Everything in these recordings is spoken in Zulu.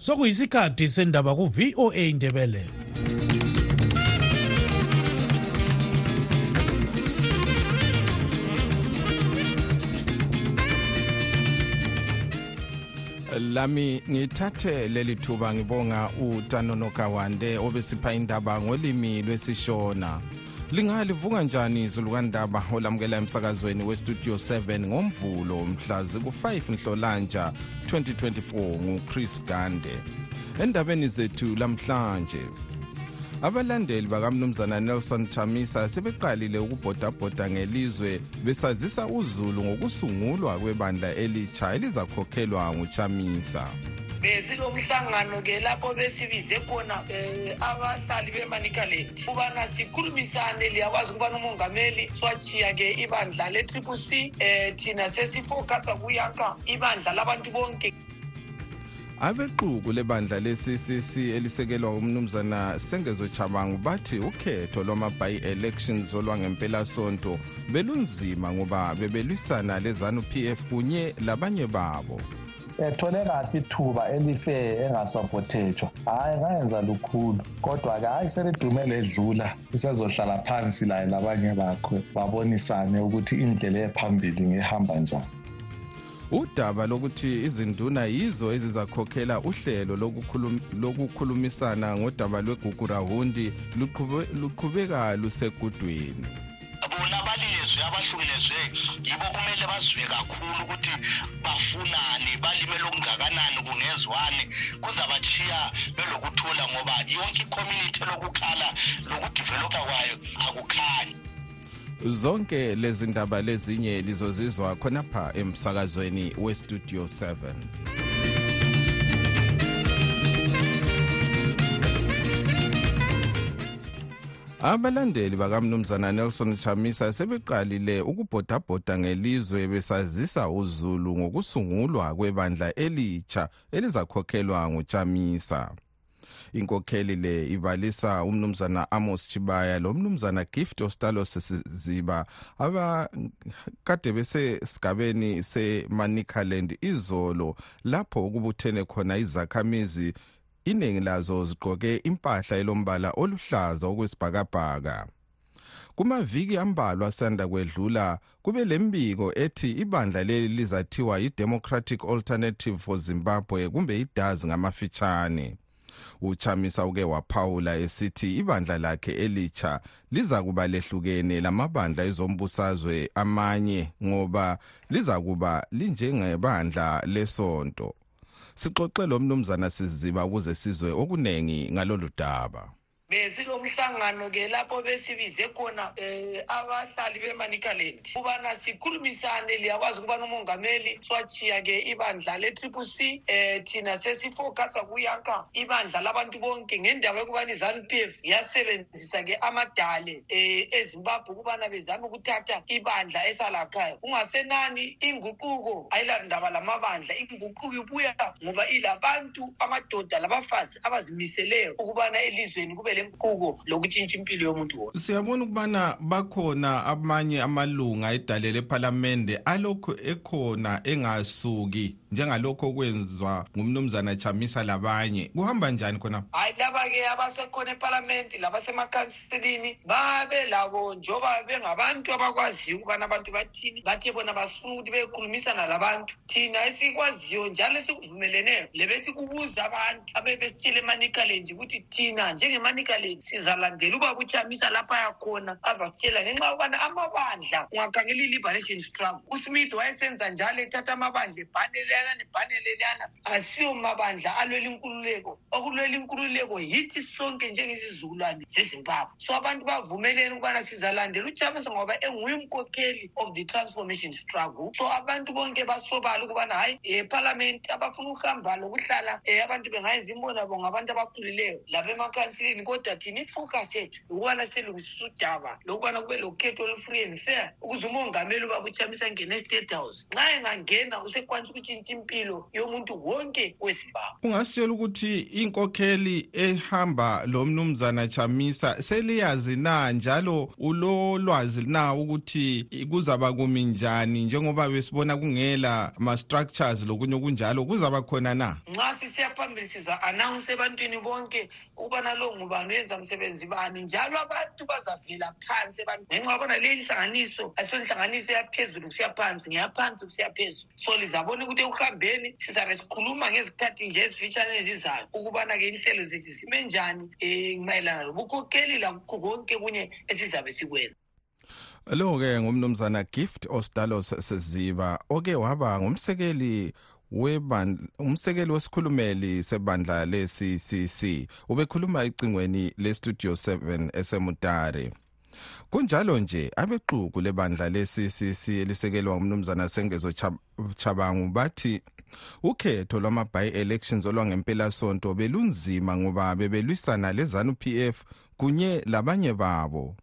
sokuyisikhathi sendaba ku-voa indebele lami ngithathe leli thuba ngibonga utanono kawande obesipha indaba ngolimi lwesishona. Lingalivuka njani izulu kandaba olamukela emsakazweni westudio 7 ngomvulo mhla ziku-5 nhlolanja 2024 nguchris gande. Endabeni zethu lamhlanje abalandeli bakamnumzana nelson chamisa sebeqalile ukubhodabhoda ngelizwe besazisa uzulu ngokusungulwa kwebandla elitsha elizakhokhelwa nguchamisa. Besilomhlangano-ke lapho besibize khona um abahlali bemanicalend ukubana sikhulumisane liyakwazi ukubana umongameli swachiya-ke ibandla le-triple c um thina sesifokasa kuyakha ibandla labantu bonke. Abeqhuku lebandla le-ccc elisekelwa umnumzana sengezo chabangu bathi ukhetho lwama-by-elections olwangempelasonto belunzima ngoba bebelwisana lezanu p f kunye labanye babo. Ethole kahle ithuba elife engasapothethwa hhayi ngayenza lukhulu kodwa-ke hhayi selidume ledlula. Isezohlala phansi laye labanye bakho babonisane ukuthi indlela ephambili ngehamba njani. Udaba lokuthi izinduna yizo ezizakhokhela uhlelo lokukhulumisana ngodaba lwegugurahundi luqhubeka lusegudweni bona balilizwe abahlukelezwe yibo kumele bazwe kakhulu ukuthi bafunani balimele okungakanani kungezwani kuzabachiya belokuthula ngoba yonke icommunity lokukhala lokudevelopha kwayo akukhanyi. Zonke lezi ndaba lezinye lizozizwa khonapha emsakazweni westudio 7 abalandeli bakamnumzana nelson chamisa sebeqalile ukubhodabhoda ngelizwe besazisa uzulu ngokusungulwa kwebandla elitsha elizakhokhelwa nguchamisa. Inkokheli le ibalisa umnumzana amos chibaya lo mnumzana gift ostalo siziba abakade besesigabeni semanicaland izolo lapho ukubuthene khona izakhamizi iningi lazo zigqoke impahla elombala oluhlaza okwesibhakabhaka. Kumaviki ambalwa asanda kwedlula kube lembiko ethi ibandla leli lizathiwa yi-democratic alternative for zimbabwe kumbe idazi ngamafitshane. Uchamisa uke waphawula esithi ibandla lakhe elitsha liza kuba lehlukene lamabandla ezombusazwe amanye ngoba liza kuba linjengebandla lesonto. Sixoxe lo mnumzana siziba ukuze sizwe okunengi ngalolu daba. Besilomhlangano-ke lapho besibize khona um abahlali bemanicalend ukubana sikhulumisane liyakwazi ukubana umongameli swachiya-ke ibandla le-triple c um thina sesifokasa kuyakha ibandla labantu bonke ngendaba yokubana izanu p f yasebenzisa-ke amadale um ezimbabwe ukubana bezame ukuthatha ibandla esalakhaya kungasenani inguquko ayilandaba lamabandla inguquko ibuya ngoba ilabantu amadoda labafazi abazimiseleyo ukubana elizweni kube lenkuko lokutshintsha impilo yomuntu wonke siyabona ukubana bakhona amanye amalunga edale lephalamende alokhu ekhona engasuki njengalokho okwenzwa ngumnumzana chamisa labanye. Kuhamba njani khona? Hayi laba-ke abasekhona epalamenti labasemakhansilini babe labo njengoba bengabantu abakwaziyo ukubana abantu bathini bathe bona basifuna ukuthi bekhulumisana labantu. Thina esikwaziyo njalo esikuvumeleneyo lebesikubuza abantu abebesitshele emanicalend ukuthi thina njengemanicalend sizalandela ubaba uchamisa lapha yakhona azasitshela ngenxa yokubana amabandla ungakhangela i-liberation struggle usmith wayesenza njalo ethatha amabandla ebhaneleyana nebhaneleleyana asiyo mabandla alwela inkululeko. Okulwela inkululeko yithi sonke njengezizukulwane zezimbabwe. So abantu bavumelene ukubana sizalandela uchamisa ngoba enguye umkhokheli of the transformation struggle. So abantu bonke basobala ukubana hayi ephalamenti abafuna ukuhamba lokuhlala um abantu bengayenza imbonabo ngabantu abakhulileyo labemakhansilini kodwa thina ifocus yethu ukubana silungisisa udaba lokubana kube lokhetho olu-free and fair ukuze umongameli ubaba uchamisa ngene e-state house. Nxa engangena usekwanisa ukutshintsha impilo yomuntu wonke wezimbabwe. Ungasitshela ukuthi inkokheli ehamba lo mnumzana chamisa seliyazi na njalo ulolwazi na ukuthi kuzaba kumi njani njengoba besibona kungela ma-structures lokunye okunjalo kuzaba khona na? Nxa sisiya phambili siza-anawunse ebantwini bonke ukubana lo ngubani wenza msebenzi bani njalo abantu bazavela phansi ngenxa yabona leyi nhlanganiso asiyonhlanganiso yaphezulu kusiya phansi ngeyaphansi kusiya phezulu. So lizabona ukuthi ekuhambeni sizabe sikhuluma ngezikhathi nje ezifitshane ezizayo. Ukubana-ke inhlelo zethu zime njani um mayelana lobukhokheli lakukho konke kunye esizabe sikwenza. Lo-ke ngumnumzana gift ostalos seziba oke waba ngumsekeli umsekeli wesikhulumeli sebandla le-ccc ubekhuluma ecingweni le-studio 7 esemutare. Kunjalo nje abexuku lebandla le-ccc elisekelwa umnumzana sengezo chabangu bathi ukhetho lwama-by-elections olwangempelasonto belunzima ngoba bebelwisana lezanu-p f kunye labanye babo.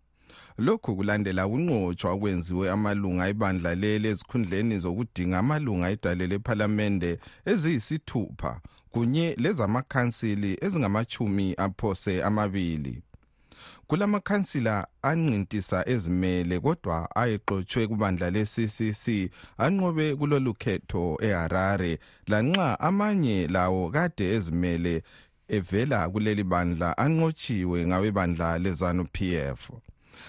Lokhu kulandela ukunqotshwa okwenziwe amalunga ebandla leli ezikhundleni zokudinga amalunga edale lephalamende eziyisithupha kunye lezamakhansili ezingamachumi aphose amabili. Kulamakhansila anqintisa ezimele kodwa ayexotshwe kubandla le-ccc anqobe kulolu khetho eharare lanxa amanye lawo kade ezimele evela kuleli bandla anqotshiwe ngawebandla lezanu-p f.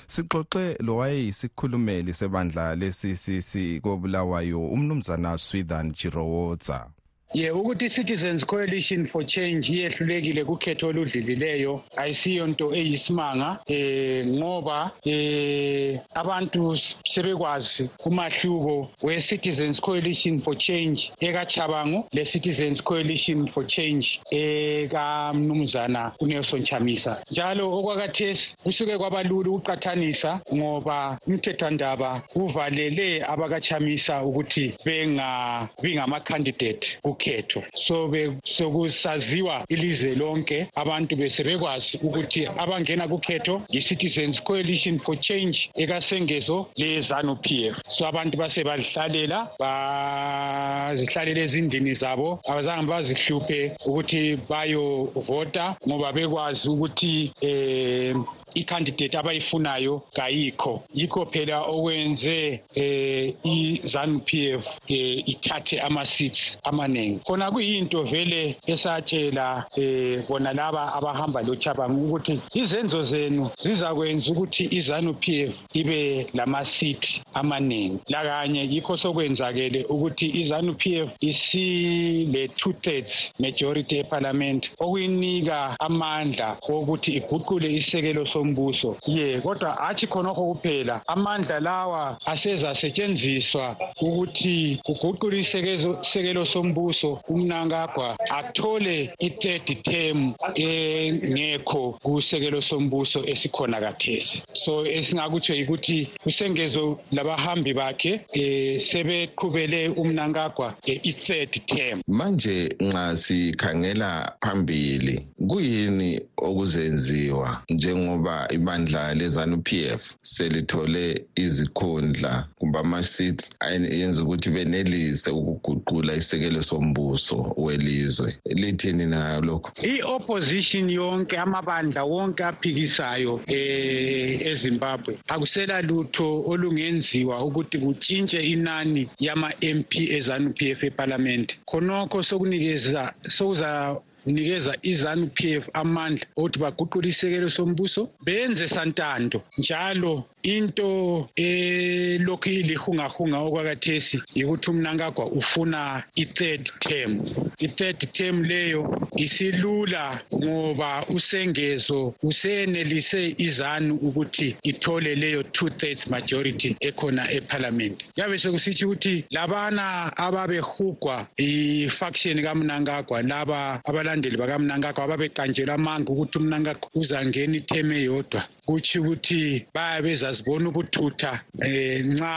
Sixoxe lowayeyisikhulumeli sebandla le-ccc kobulawayo umnumzana swithan jirowotsa ye ukuthi i-citizens coalition for change iyehlulekile kukhetho oludlilileyo ayisiyo nto eyisimanga eh ngoba eh abantu sebekwazi umahluko we-citizens coalition for change ekachabango le-citizens coalition for change ekamnumzana unelson chamisa. Njalo okwakathesi kusuke kwabalula ukuqathanisa ngoba umthethwandaba uvalele abakachamisa ukuthi bengabi ngama-candidate ukhetho. So sokusaziwa ilizwe lonke abantu besebekwazi ukuthi abangena kukhetho yi-citizens coalition for change ekasengezo le-zanu p f. So abantu base balihlalela bazihlalela ezindini zabo. Abazange bazihluphe ukuthi bayovota ngoba bekwazi ukuthi um i-candidate abayifunayo kayikho yikho phela okwenze eh i-ZANU PF eh ithathe ama-seats amaningi khona kuyinto vele esatshela eh bona laba abahamba lochabango ukuthi izenzo zenu zizakwenza ukuthi i-ZANU PF ibe lama-seat amaningi lakanye yikho sokwenzakele ukuthi i-ZANU PF isile two thirds majority eparliament okuyinika amandla okuthi iguqule isekelo sombuso ye kodwa hathi khonokho kuphela amandla lawa asezasetshenziswa ukuthi kuguqule isekelo sombuso umnankagwa athole i-third term engekho kusekelo sombuso esikhona kathesi. So esingakutsho yikuthi kusengezo labahambi bakhe um sebeqhubele umnankagwa i-third term. Manje nxa sikhangela phambili kuyini okuzenziwa njengoba ibandla lezanu PF selithole izikhundla kumbe ama-seats yenza ukuthi benelise ukuguqula isekelo sombuso welizwe. Lithini nayo lokho? I-opposition yonke amabandla wonke aphikisayo eh eZimbabwe akusela lutho olungenziwa ukuthi kutshintshe inani yama-MP ezanu PF eParliament khonokho sokunikeza sokuza nikeza izanu PF amandla ukuthi baguqule isekelo sombuso benze santando. Njalo into elokhu ilihungahunga okwakathesi yikuthi umnankagwa ufuna i-third term. I-third term leyo isilula ngoba usengezo usenelise izanu ukuthi ithole leyo two thirds majority ekhona eparliament. Kuyabe sekusithi ukuthi labana ababehugwa i-faction kamnankagwa laba abalandeli bakamnankagwa ababeqanjelwa amanga ukuthi umnankagwa uzangena itheme eyodwa. Kutsho ukuthi bayabe bezazibona ubuthutha um nxa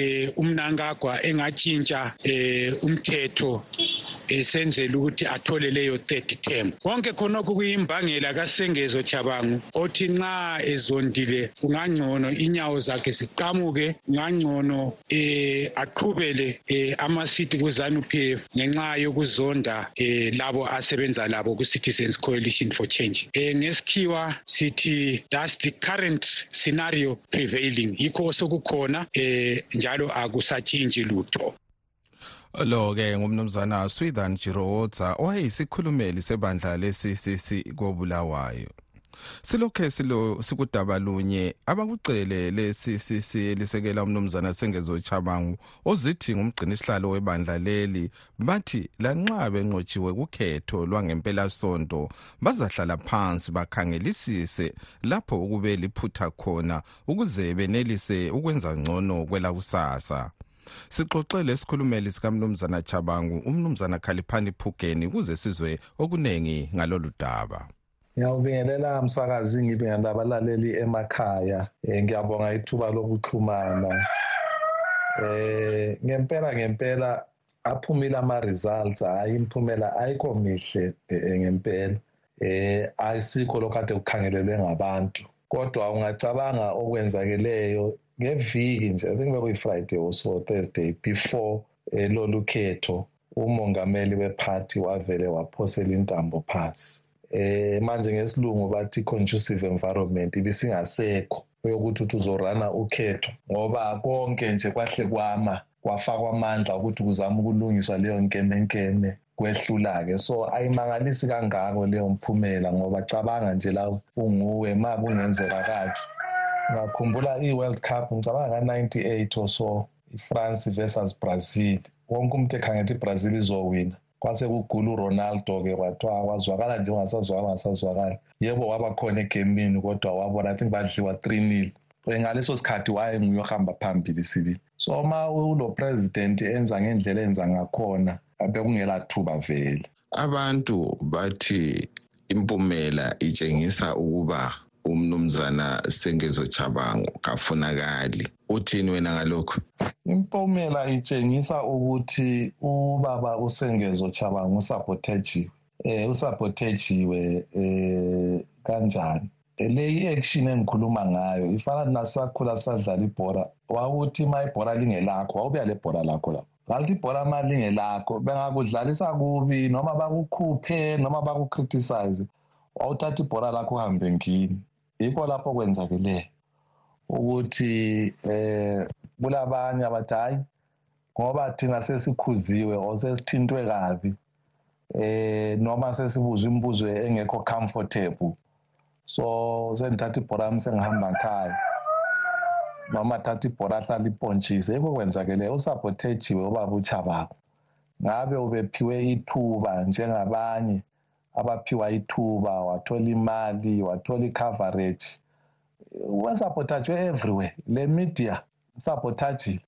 um umnankagwa engatshintsha um umthetho esenzela ukuthi athole leyo third term. Konke khonokho kuyimbangela kasengezo chabangu othi nxa ezondile kungangcono inyawo zakhe ziqamuke kungangcono eh aqhubele eh amasiti kuzanu PF ngenxa yokuzonda eh labo asebenza labo ku Citizens Coalition for Change. Eh ngesikhiwa sithi that's the current scenario prevailing? Yikho sokukhona eh njalo akusatshintshi lutho. Lo ke ngumnumzana Swithan Jirowotsa owayisikhulumeli sebandla le-CCC kobulawayo. Silokhe silo sikudaba lunye abakucele le-CCC elisekela umnumzana Sengezo Chabangu ozithi ngumgcini sihlalo webandla leli bathi lanxa benqotshiwe kukhetho lwangempela sonto bazahlala phansi bakhangelisise lapho ukube liphutha khona ukuze benelise ukwenza ngcono kwelakusasa. Sixoxele isikhulumeli sikamnumzana Chabangu umnumzana Khaliphani Phugeni kuze sizwe okunengi ngalolu daba. Ngiyawubingelela msakazi ngibingelela abalaleli emakhaya um ngiyabonga ithuba lokuxhumana. Um ngempela ngempela aphumile ama-results hhayi imiphumela ayikho mihle um ngempela. Um ayisikho lokhu kade kukhangelelwe ngabantu. Kodwa ungacabanga okwenzakeleyo ngeviki nje i think bekuyi-friday or so thursday before um lolu khetho umongameli wephathi wavele waphosela intambo phansi. Eh manje ngesilungu bathi conducive environment ibisingasekho yokuthi uthi uzorana ukhetho ngoba konke nje kwahle kwama kwafakwa amandla ukuthi kuzama ukulungiswa leyo nkemenkeme kwehlula-ke. So ayimangalisi kangako leyo mphumela ngoba cabanga nje la unguwe ma kungenzeka kaje ngakhumbula i-world cup ngicabanga ka-ninety-eight or so i-france versus brazil. Wonke umuntu ekhangela ibrazil izowina. Kwase kugula uronaldo-ke kwathiwa kwazwakala nje ungasazwakala ungasazwakala yebo waba khona egemini kodwa wabona i think badliwa three nil. Ngaleso sikhathi wayenguye ohamba phambili sibili so ma ulo president enza ngendlela enza ngakhona bekungela thuba vele. Abantu bathi impumela itshengisa ukuba umnumzana sengezo chabango kafunakali. Uthini wena ngalokho impumela itshengisa ukuthi ubaba usengezo chabango usabotajiwe eh usabotajiwe eh kanjani? Le i-action engikhuluma ngayo ifana nasakhula sadlala ibhora wawuthi ma ibhora lingelakho wawubuya le bhora lakho lapho ngalithi ibhora ma lingelakho bengakudlalisa kubi noma bakukhuphe noma bakukriticize wawuthatha ibhora lakho uhambe ngini? Yikho lapho kwenzakeleyo ukuthi eh kulabanye abathi hayi ngoba thina sesikhuziwe or sesithintwe kabi eh noma sesibuzwa imibuzo engekho comfortable so sengithatha ibhora yami sengihamba ngikhaya noma thatha ibhora ahlala ipontshise. Yikho kwenzakeleyo usabothejiwe ubaba uchabako. Ngabe ubephiwe ithuba njengabanye abaphiwa ithuba wathola imali wathola i-coverage wesabotajwe everywhere. Le media sabotajile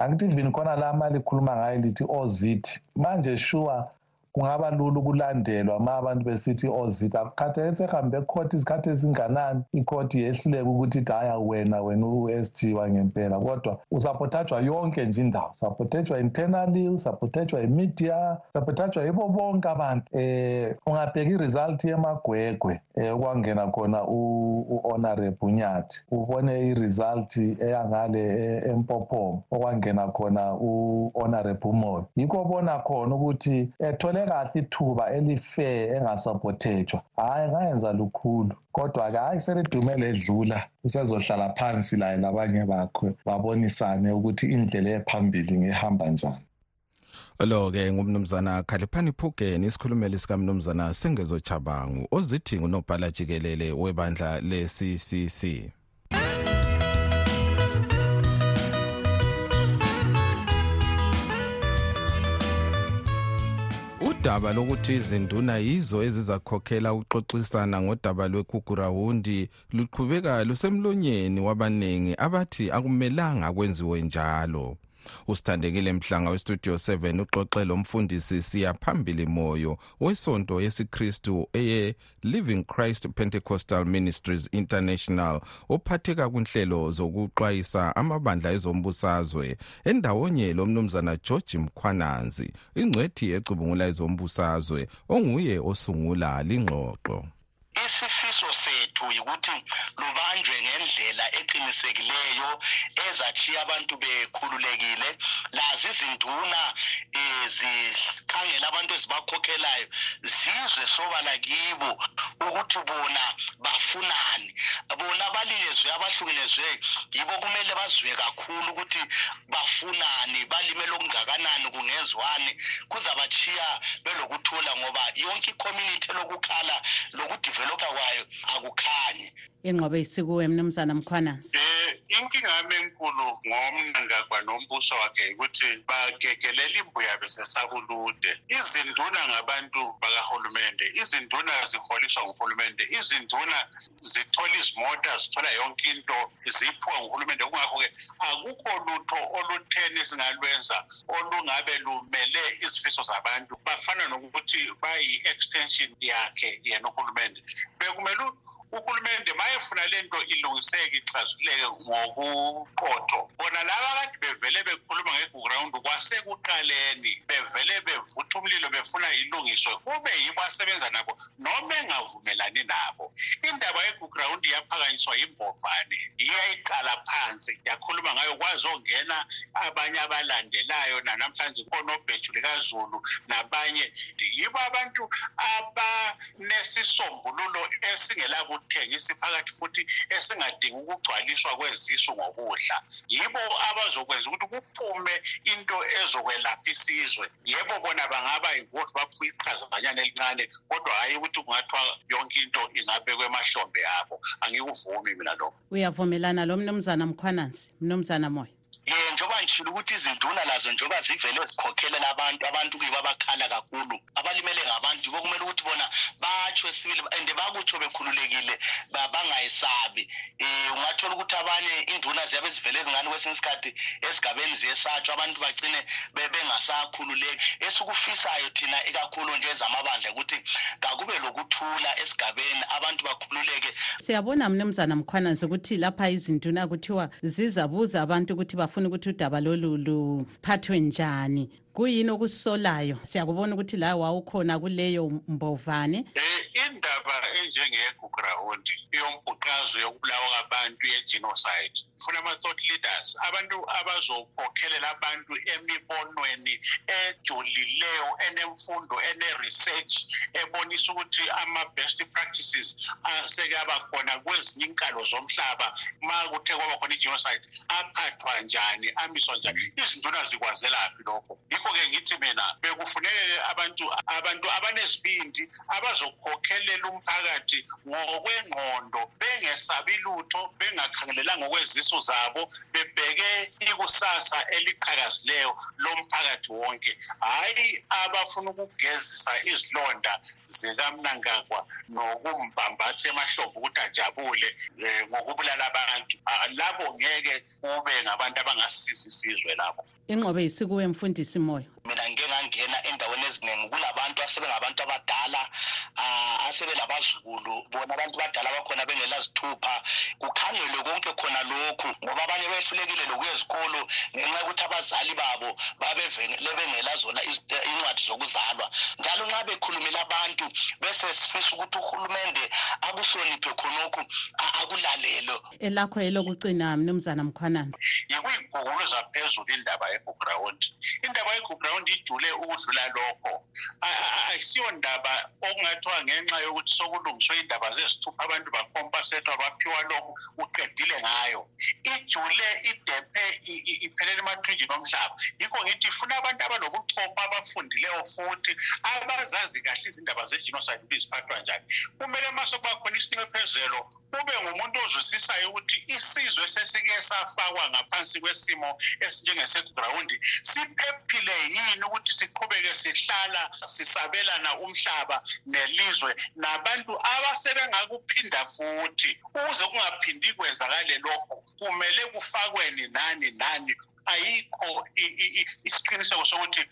angithi even khona la mali ikhuluma ngayo lithi ozit manje sure kungaba lula ukulandelwa ma abantu besithi ozit akukhatheke sehambe ekhoti izikhathi ezinganani ikhoti yehluleka ukuthi ithi haya wena wena u-s g wangempela. Kodwa usabotajwa yonke nje indawo. Usabotajwa internally usabotajwa imedia usabotajwa yibo bonke abantu. Um ungabheka i-result yemagwegwe um okwangena khona u-honorable nyathi ubone i-result eyangale empophoma okwangena khona u-honorable moyo yikho bona khona ukuthi ethole kahle ithuba elifair engasapothejwa hhayi ngayenza lukhulu. Kodwa-ke hhayi selidume ledlula usezohlala phansi laye labanye bakhe babonisane ukuthi indlela ephambili ngehamba njani. Lo-ke ngumnumzana khaliphani phugeni isikhulumeli sikamnumzana sengezo chabangu ozithi ngunobhala jikelele webandla le-ccc udaba lokuthi izinduna yizo ezizakhokhela ukuxoxisana ngodaba lwekhugurawundi luqhubeka lusemlonyeni wabaningi abathi akumelanga kwenziwe njalo usithandekile mhlanga westudio 7 uxoxe lomfundisi siyaphambili moyo wesonto yesikristu eye living christ pentecostal ministries international ophatheka kunhlelo zokuxwayisa amabandla ezombusazwe endawonye lomnumzana george mkhwananzi ingcwethi ecubungula ezombusazwe onguye osungula lingxoxo. Isifiso sethu yikuthi lubanjwe ngendlela eqinisekileyo ezachiya abantu bekhululekile. Lazi izinduna um zikhangela abantu ezibakhokhelayo zizwe sobala kibo ukuthi bona bafunani. Bona abalilezwe abahlukelezweyo yibo kumele bazwe kakhulu ukuthi bafunani balimele okungakanani kungezwani. Kuzabachiya belokuthula ngoba yonke icommunity elokukhala lokudevelopha kwayo akukhanyi. Ingqobo isikuwe mnumzana mkhwanasi um inkinga yami enkulu ngomnangagwa nombuso wakhe ukuthi bagegelela imbuya besesakulude izinduna ngabantu bakahulumende izinduna ziholiswa nguhulumende izinduna zithola izimota zithola yonke into ziphiwa nguhulumende. Kungakho-ke akukho lutho olutheni esingalwenza olungabe lumele izifiso zabantu. Bafana nokuthi bayi-extension yakhe yena uhulumende. Bekumele uhulumende mayefuna le nto ilungiseke ixazuleke ngokuqotho bona laba kade bevele bekhuluma ngeground kwasekuqaleni bevele bevutha umlilo befuna ilungiswe kube yibo asebenza nabo noma engavumelani nabo. Indaba yeground yaphakanyiswa yimbovane iyayiqala phansi yakhuluma ngayo kwazongena abanye abalandelayo nanamhlanje khona obhejuli kazulu nabanye. Yibo abantu abanesisombululo esingelakuthengisa phakathi futhi esingadingi ukugcwaliswa kwezisu ngokudla. Yibo abazokwenza ukuthi kuphume into ezokwelapha isizwe. Yebo bona bangaba yivoti baphuwa iqhazanyana elincane kodwa hhayi ukuthi kungathiwa yonke into ingabekwa emahlombe abo. Angikuvumi mina lokho. Uyavumelana lo mnumzana mkhwanansi? Mnumzana moya um njengoba ngishilo ukuthi izinduna lazo njengoba zivele zikhokhelela abantu abantu kuyibo abakhala kakhulu abalimele ngabantu yibo kumele ukuthi bona batsho esibili and bakutsho bekhululekile bangayesabi. Um ungathola ukuthi abanye induna ziyabe zivele zingani kwesinye isikhathi esigabeni ziyesatshwa abantu bagcine bengasakhululeki. Esikufisayo thina ikakhulu nje ezamabandla ukuthi kakube lokuthula esigabeni abantu bakhululeke. Siyabona mnumzana mkhwanansi ukuthi lapha izinduna kuthiwa zizabuza abantu ukuthi bafuna ukuthi udaba lolu luphathwe njani kuyini okusolayo? Siyakubona ukuthi la wawukhona kuleyo mbovane. Um indaba enjengeguground yombhuqazo yokubulawa kwabantu ye-genocide. Funa ama-thought leaders abantu abazokhokhelela abantu emibonweni ejulileyo enemfundo ene-research ebonisa ukuthi ama-best practices aseke abakhona kwezinye inkalo zomhlaba. Ma kuthe kwaba khona i-genocide aphathwa njani amiswa njani? Izinduna zikwazelaphi lokho yikho-ke ngithi mina bekufuneke abantu abantu abanesibindi abazokhokhelela umphakathi ngokwengqondo bengesabi lutho bengakhangelelanga okwezisu zabo bebheke ikusasa eliqhakazileyo lomphakathi wonke. Hhayi abafuna ukugezisa izilonda zikamnangagwa nokumbambatha emahlombe ukuthi ajabule um ngokubulala abantu. Labo ngeke kube ngabantu abangasisiza isizwe labo ingqobe yisikuwe mfundisi moyo mina ngike ngangena endaweni eziningi kulabantu asebengabantu abadala um asebelabazukulu bona abantu badala bakhona bengelazithupha. Kukhangelwe konke khona lokhu ngoba abanye behlulekile lokuya ezikolo ngenxa yokuthi abazali babo babevele bengela zona incwadi zokuzalwa. Njalo nxa bekhulumela abantu bese sifisa ukuthi uhulumende akuhloniphe khonokhu akulalelo elakho elokucina mnumzana mkhwanana yikuyiguguluza phezulu indaba yeguground indaba yeguground ijule ukudlula lokho. Ayisiyo ndaba okungathiwa ngenxa yokuthi sokulungiswe indaba zezithupha abantu bakhompasethwa baphiwa lokhu uqedile ngayo. Ijule idephe iphelele emathunjini omhlaba. Yikho ngithi ifuna abantu abanobuchopho abafundileyo futhi abazazi kahle izindaba zegenocide ukuthi ziphathwa njani. Kumele ma sokuba khona isincephezelo kube ngumuntu ozwisisayo ukuthi isizwe sesike safakwa ngaphansi kwesimo esinjengeseground siphephile yini ukuthi siqhubeke sihlala sisabelana umhlaba nelizwe? Nabantu abasebengakuphinda futhi ukuze kungaphindi kwenzakale lokho kumele kufakweni nani nani? Ayikho isiqiniseko sokuthi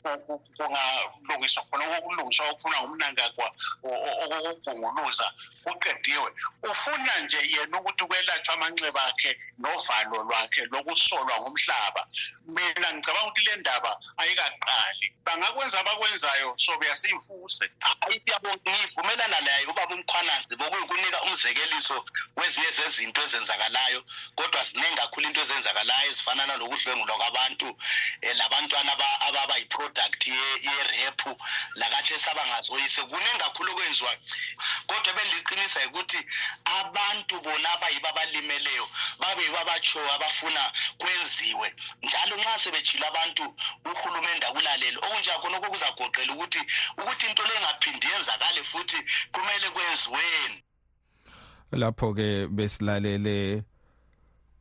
kungalungiswa khona okulungiswa okufunwa ngumnangagwa okokugunguluza kuqediwe. Ufuna nje yena ukuthi kwelatshwa amanxeba akhe novalo lwakhe lokusolwa ngumhlaba. Mina ngicabanga ukuthi le ndaba ayikaqali. Bangakwenza abakwenzayo sobe yasiyifuse hayi siyabonga ngivumelana naye ubaba umkhwanazi bokuyikunika umzekeliso wezinye zezinto ezenzakalayo kodwa ziningi kakhulu into ezenzakalayo ezifana nalokudlwengulwa kwabantu um labantwana ababa yi-product ye-rephu lakathi esabangazoyise kuningi kakhulu okwenziwayo. Kodwa beliqinisa ukuthi abantu bona abayibo abalimeleyo babe yibo abatshoyo abafuna kwenziwe. Njalo nxa sebejhile abantu uhulumende akulalele okunjakhona okho kuzagoqela ukuthi ukuthi into le ingaphindi yenzakale futhi kumele kwenziweni lapho-ke besilalele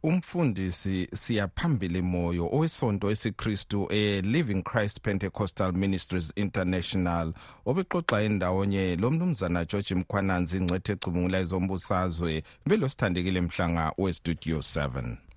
umfundisi siyaphambili moyo owesonto esiKristu e-Living Christ Pentecostal Ministries International obexoxa endawonye lomnumzana George Mkhwananzi ingcwethe ecubungula ezombusazwe. Belosithandekile mhlanga westudio 7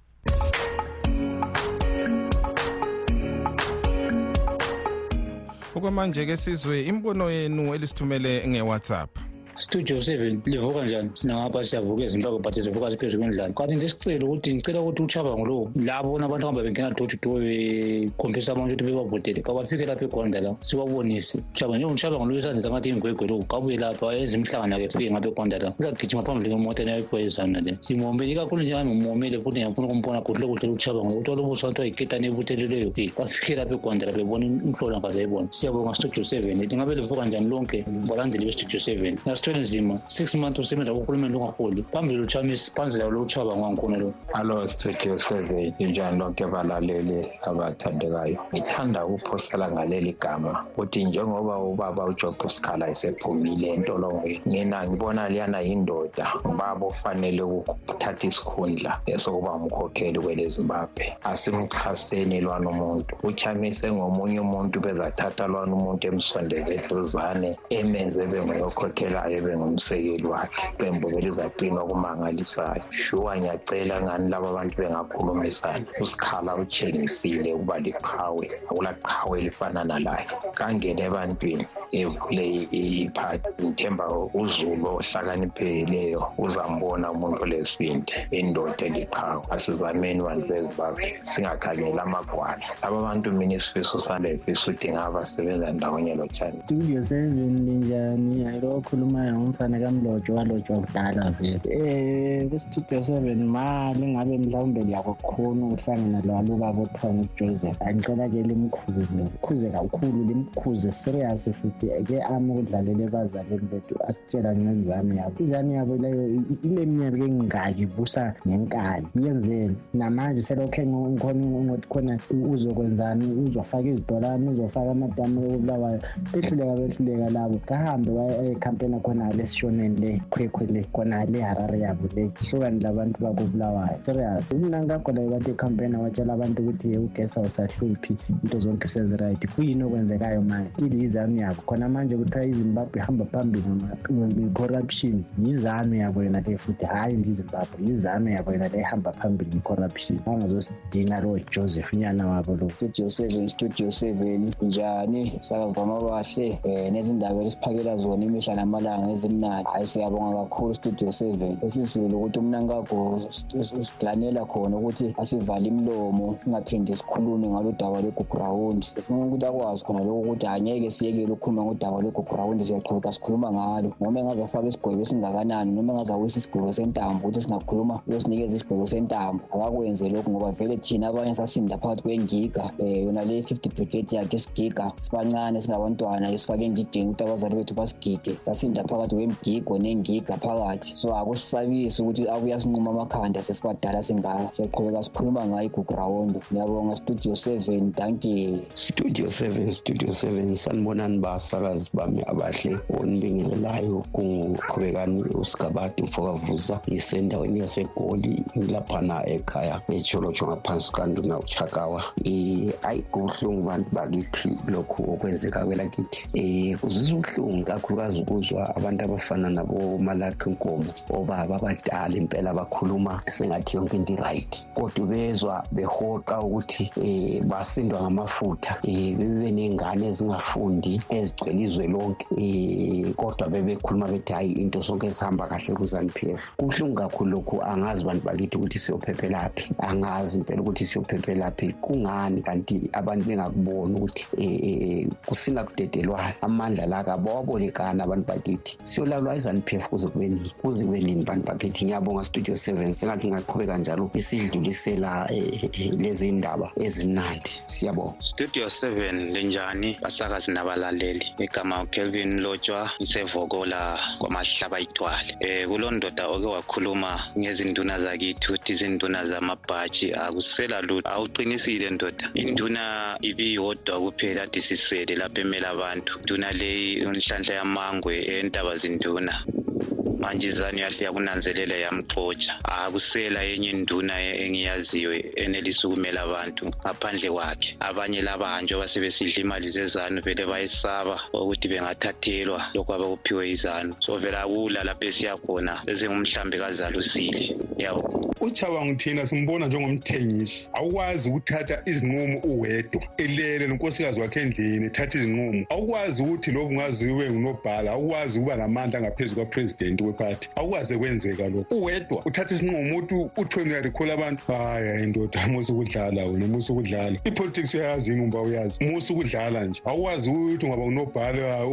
okwamanje ke sizwe imbono yenu elisithumele nge-WhatsApp. Seven livuka njani sinangapha siyavuka ezimbabwe but zivuka ziphezu kwendlala kanti nje sicelo ukuthi ngicela ukuthi uchabango lowo labo abantu hamba bengena door to door bekhombisa abantu ukuthi bebavotele kabafike lapha egonda la siwabonise. Chabango njengo uchabango lo esandla ngathi ingwegwe lo kabuye lapha enze imihlangano yakhe fike ngapha egonda la. Uzagijima phambili kwemota nayoyipoyezana le. Simomele ikakhulu ngimomele futhi ngiyafuna ukumbona kuhle kuhle uchabango ukuthi walobusa abantu ayiketane ebutheleleyo bafike lapha egonda la bebona imhlolo ngazayibona siyabonga studio seven. Lingabe livuka njani lonke balandeli bestudio seven sithwele nzima six months usebenza kuhulumeni lungaholi. Phambili luchamisa phansi lawo lokuchaba ngwangikhona lo. Alo studio seven injani lonke balaleli abathandekayo? Ngithanda ukuphosela ngaleli gama ukuthi njengoba ubaba ujob scala esephumile entolongweni ngina ngibona liyana yindoda. Ubaba ufanele ukuthatha isikhundla esokuba umkhokheli kwele zimbabwe asimxhaseni lwana umuntu. Uchamise ngomunye umuntu bezathatha lwana umuntu emsondeze eduzane emenze benguyokhokhelayo bengumsekeli wakhe. Bembobela izaqina okumangalisayo. Shuwa ngiyacela ngani laba abantu bengakhulumisana usikhala utshengisile ukuba liqhawe akulaqhawe elifanana layo kangene ebantwini evule iphathi ngithemba uzulu ohlakaniphekileyo uzambona umuntu olesibindi indoda eliqhawe. Asizameni bantu bezimbabwe singakhangela amagwala. Laba bantu mina isifiso sami befisa ukuthi ngabasebenza ndawonye lotshani studio seven linjani? Ayilo okhulumayo ngumfana kamlotsho walotshwa kudala vele. Um kwistudio seven ma lingabe mhlawumbe liyakukhona ukuhlangana lwalubaba othiwa ngujoseph angicela ke limkhuze mkhuze kakhulu limkhuze serious futhi ke ama ukudlalela bethu asitshela ngezami yabo. Izami yabo leyo namanje selokhe ngikhona khona uzokwenzani? Uzofaka uzofaka amadamu behluleka behluleka labo. Kahambe ekhampeni khona lesishoneni le khwekhwe le khona le harare yabo le. Hlukani labantu bakubulawayo. Serious mina ngakhona bathi ekhampeni watshela abantu ukuthi ugesi awusahluphi into zonke seziright. Kuyini okwenzekayo manje? Still yizami yabo. Khona manje kuthiwa izimbabwe ihamba phambili nge-corruption. Yizami yabo yona le futhi. Hhayi ndizimbabwe yizami yabo yona le ihamba phambili nge-corruption. Bangazosidinga lo joseph nyana wabo lo. Studio seven studio seven. Njani? Sakazi kwamabahle um nezindaba esiphakela zona imihla namalanga ezimnandi hayi siyabonga kakhulu studio seven. Esizwile ukuthi umnankago usigilanela khona ukuthi asivale imlomo singaphindi sikhulume ngalo daba lwegugurawundi sifuna ukuthi akwazi khona lokho ukuthi angeke siyekele ukukhuluma ngodaba lwegugurawundi siyaqhubeka sikhuluma ngalo. Noma engaze afake isigwebo esingakanani noma engaze awisa isigwebo sentambo ukuthi singakhuluma uyosinikeza isigwebo sentambo. Akakwenze lokhu ngoba vele thina abanye sasinda phakathi kwengiga um yona le fifty brigade yakhe isigiga sibancane singabantwana esifake engigeni ukuthi abazali bethu basigige sasinda phakathi kwemgigo nengiga phakathi. So akusisabisi ukuthi akuyasinquma amakhanda sesibadala singaka. Siyaqhubeka sikhuluma ngayo iguground ngiyabonga studio seven danke studio seven studio seven sanibonani basakazi bami abahle onibingelelayo kunguqhubekani usigabadi mfokavuza. Isendaweni yasegoli laphana ekhaya echolotsho ngaphansi kanduna uchakawa. Um ayi kubuhlungu bantu bakithi lokhu okwenzeka kwelakithi. Um kuzwisa ubuhlungu kakhulukazi ukuzwa abantu abafana nabomalakhi nkomo obaba abadala impela bakhuluma sengathi yonke into i-right. Kodwa bezwa behoqa ukuthi um basindwa ngamafutha um bebe ney'ngane ezingafundi ezigcwele izwe lonke um kodwa bebekhuluma bethi hhayi into sonke esihamba kahle ku-zanup f. Kubuhlungu kakhulu lokhu angazi bantu bakithi ukuthi siyophephelaphi angazi impela ukuthi siyophephelaphi. Kungani kanti abantu bengakuboni ukuthi um kusingakudedelwayo amandla la kabawabolekani abantu bakithi? Siyolalwa i-zanup f kuze kube nini kuze kube nini bantu bakithi ngiyabonga studio seven sengathi ngaqhubeka njalo isidlulisela um lezi ndaba ezimnandi. Siyabonga. Studio seven linjani basakazi nabalaleli igama kelvin lotshwa isevokola kwamahlaba ithwale. Um kulo ndoda oke wakhuluma ngezinduna zakithi uthi izinduna zamabhaji akusela lutho. Awuqinisile ndoda? Induna ibiyodwa kuphela ade sisele lapho emele abantu. Induna leyi inhlanhla yamangwe da bazinduna manje izanu yahle yakunanzelela yamxotsha akusela enye induna engiyaziyo enelisa ukumela abantu ngaphandle kwakhe. Abanye labanjwa basebesidla imali zezanu vele bayesaba ukuthi bengathathelwa. Lokhu abakuphiwe izanu. So vele akula lapho esiyakhona sesingumhlambi kazalusile yabo uchabango thina simbona njengomthengisi. Awukwazi ukuthatha izinqumo uwedwa elele nonkosikazi wakhe endlini ethatha izinqumo. Awukwazi ukuthi lobu ungazi ube ngunobhala awukwazi ukuba namandla ngaphezu kwapresidenti wephathi awukwazi kwenzeka lokho. Uwedwa uthatha isinqumo ukuthi uthweni uyarikhola abantu. Hayi hayi ndoda musa ukudlala wena musa ukudlala. Ipolitics uyayazini umba uyazi? Musa ukudlala nje. Awukwazi ukuthi ungaba unobhala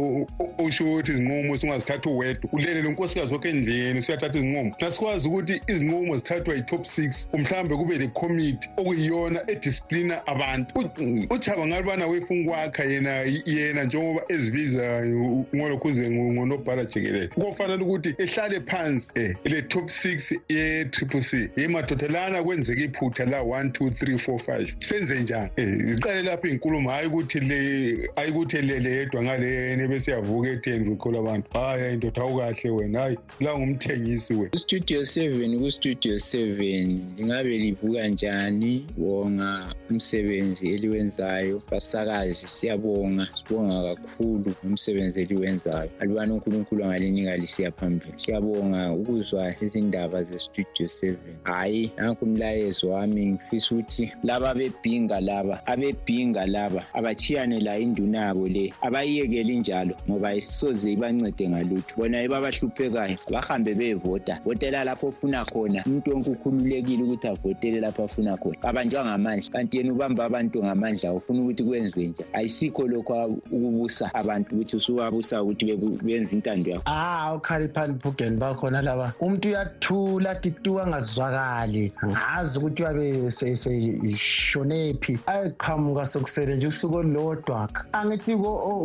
usho ukuthi izinqumo singazithatha uwedwa. Ulele lo nkosikazi wakhe endlini siyathatha izinqumo. Nasikwazi ukuthi izinqumo zithathwa yi-top six mhlawumbe kube le committee okuyiyona edisciplina abantu. Uchaba ngalibana wefuna ukwakha yena yena njengoba ezibiza ngolokhuze ngonobhala jikelele. Kofanele ukuthi ehlale phansi um le top six ye-triple c. Yemadodalana kwenzeka iphutha la one two three four five. Senze njani? Um iqale lapho iy'nkulumo hhayi ukuthi le hayi ukuthi lele yedwa ngaleyene besiyavuka etheni rikhola abantu. Hhayi hayi ndoda awukahle wena. Hhayi la ngumthengisi wena. Studio seven ku-studio seven lingabe livuka njani? Bonga umsebenzi eliwenzayo. Basakazi siyabonga. Sibonga kakhulu ngomsebenzi eliwenzayo. Alibani unkulunkulu angalinika lisiya phambili. Siyabonga ukuzwa izindaba ze-studio seven. Hhayi nanku umlayezo wami ngifisa ukuthi laba bebhinga laba abebhinga laba abatshiyane la indunabo le abayiyekeli njalo ngoba ayisisoze ibancede ngalutho. Bona ibabahluphekayo abahambe beyevota votela lapho ofuna khona. Umuntu wonke ukhululekile ukuthi avotele lapho afuna khona. Abanjwa ngamandla. Kanti yena ubamba abantu ngamandla ufuna ukuthi kwenziwe nje ayisikho lokhu ukubusa abantu ukuthi usuwabusa ukuthi benze intando yakho ah, ah ukhaliphani phugeni bakhona laba umuntu uyathula athi tu angazwakali. Ngazi ukuthi uyabe seshonephi ayeqhamuka sokusele nje usuku olulodwa. Angithi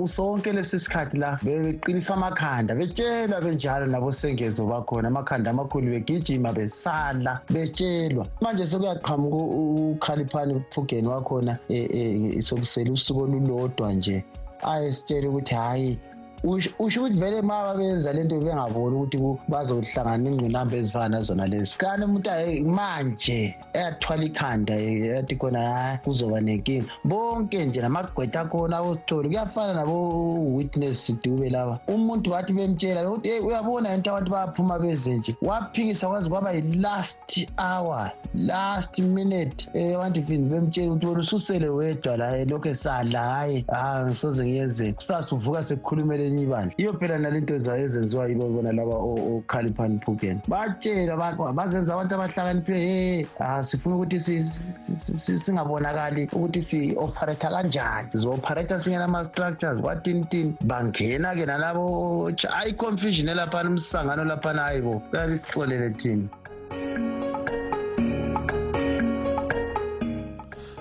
sonke lesi sikhathi la beqinisa amakhanda betshelwa benjalo nabosengezo bakhona. Amakhanda amakhulu begijima besala betshelwa. Manje sekuyaqhamuka ukhaliphani phugeni wakhona um sokusele usuku olulodwa nje. Ayesitshela ukuthi hhayi usho ukuthi vele ma babenza lento bengaboni ukuthi bazohlangana ingqinamba ezifana nazona lezi kani umuntu manje eyathwala ikhanda yathi khona hayi kuzoba nenkinga. Bonke nje namagqwetha akhona awosithole kuyafana nabo-witness sidube laba umuntu bathi bemtshela ukuthi eyi uyabona into abantu bayaphuma beze nje. Waphikisa kwazi kwaba yi-last hour last minute um abantu fini bemtshela ukuthi wena ususele wedwa la lokhu esala hhayi ha ngisoze ngiyezela kusasa uvuka sekukhulumele elinye ibandla. Iyo phela nalento ezenziwa yibo bona laba okhaliphani phukeni batshela bazenza abantu abahlakaniphiwe ye sifuna ukuthi singabonakali ukuthi si-operator kanjani. Sizo-operator singenama-structures kwatinitini bangena-ke nalabo hayi confusion elaphana umsangano laphana hayi bo kuyalisixolele thina.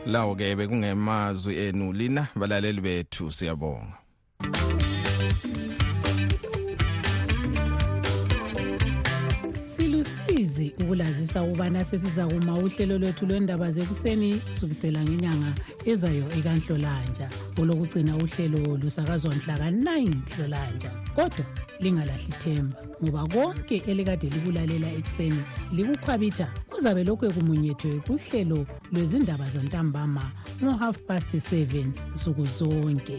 Lawo ke bekungemazwi enu lina balaleli bethu siyabonga akusizi ukulazisa ukubana sesizakuma uhlelo lwethu lwendaba zekuseni kusukisela ngenyanga ezayo ekanhlolanja olokugcina uhlelo lusakazwa mhla ka-9 hlolanja kodwa lingalahli ithemba ngoba konke elikade likulalela ekuseni likukhwabitha kuzabe lokhu ekumunyethwe kuhlelo lwezindaba zantambama ngo-half past 7 nsuku zonke.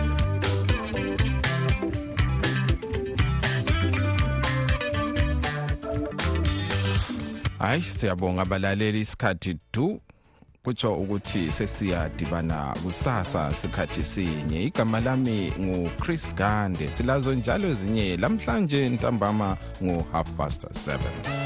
Hayi siyabonga abalaleli isikhathi du. Kutsho ukuthi sesiyadibana kusasa sikhathi sinye. Igama lami nguchris gande. Silazo njalo ezinye. Lamhlanje ntambama ngo-half past 7